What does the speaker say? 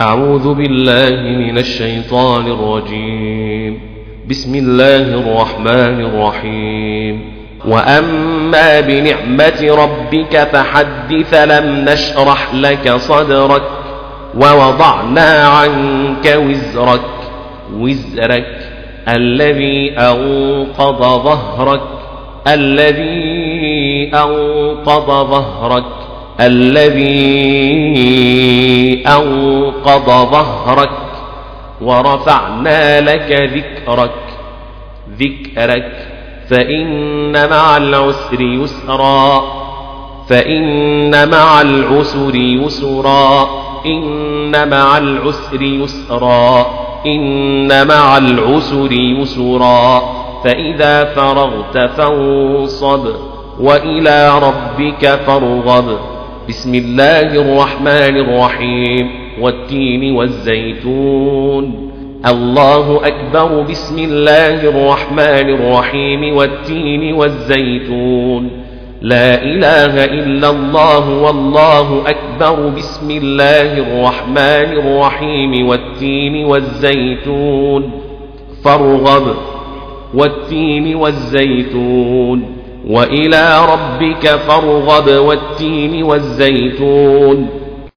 أعوذ بالله من الشيطان الرجيم. بسم الله الرحمن الرحيم. وأما بنعمة ربك فحدث لم نشرح لك صدرك ووضعنا عنك وزرك. وزرك الذي أنقض ظهرك الذي أنقض ظهرك. الذي أنقض ظهرك ورفعنا لك ذكرك ذكرك فإن مع العسر يسرا فإن مع العسر يسرا إن مع العسر يسرا إن مع العسر يسرا فإذا فرغت فانصب وإلى ربك فارغب. بسم الله الرحمن الرحيم والتين والزيتون. الله أكبر. بسم الله الرحمن الرحيم والتين والزيتون. لا إله إلا الله والله أكبر. بسم الله الرحمن الرحيم والتين والزيتون. فارغب. والتين والزيتون. وإلى ربك فارغب والتين والزيتون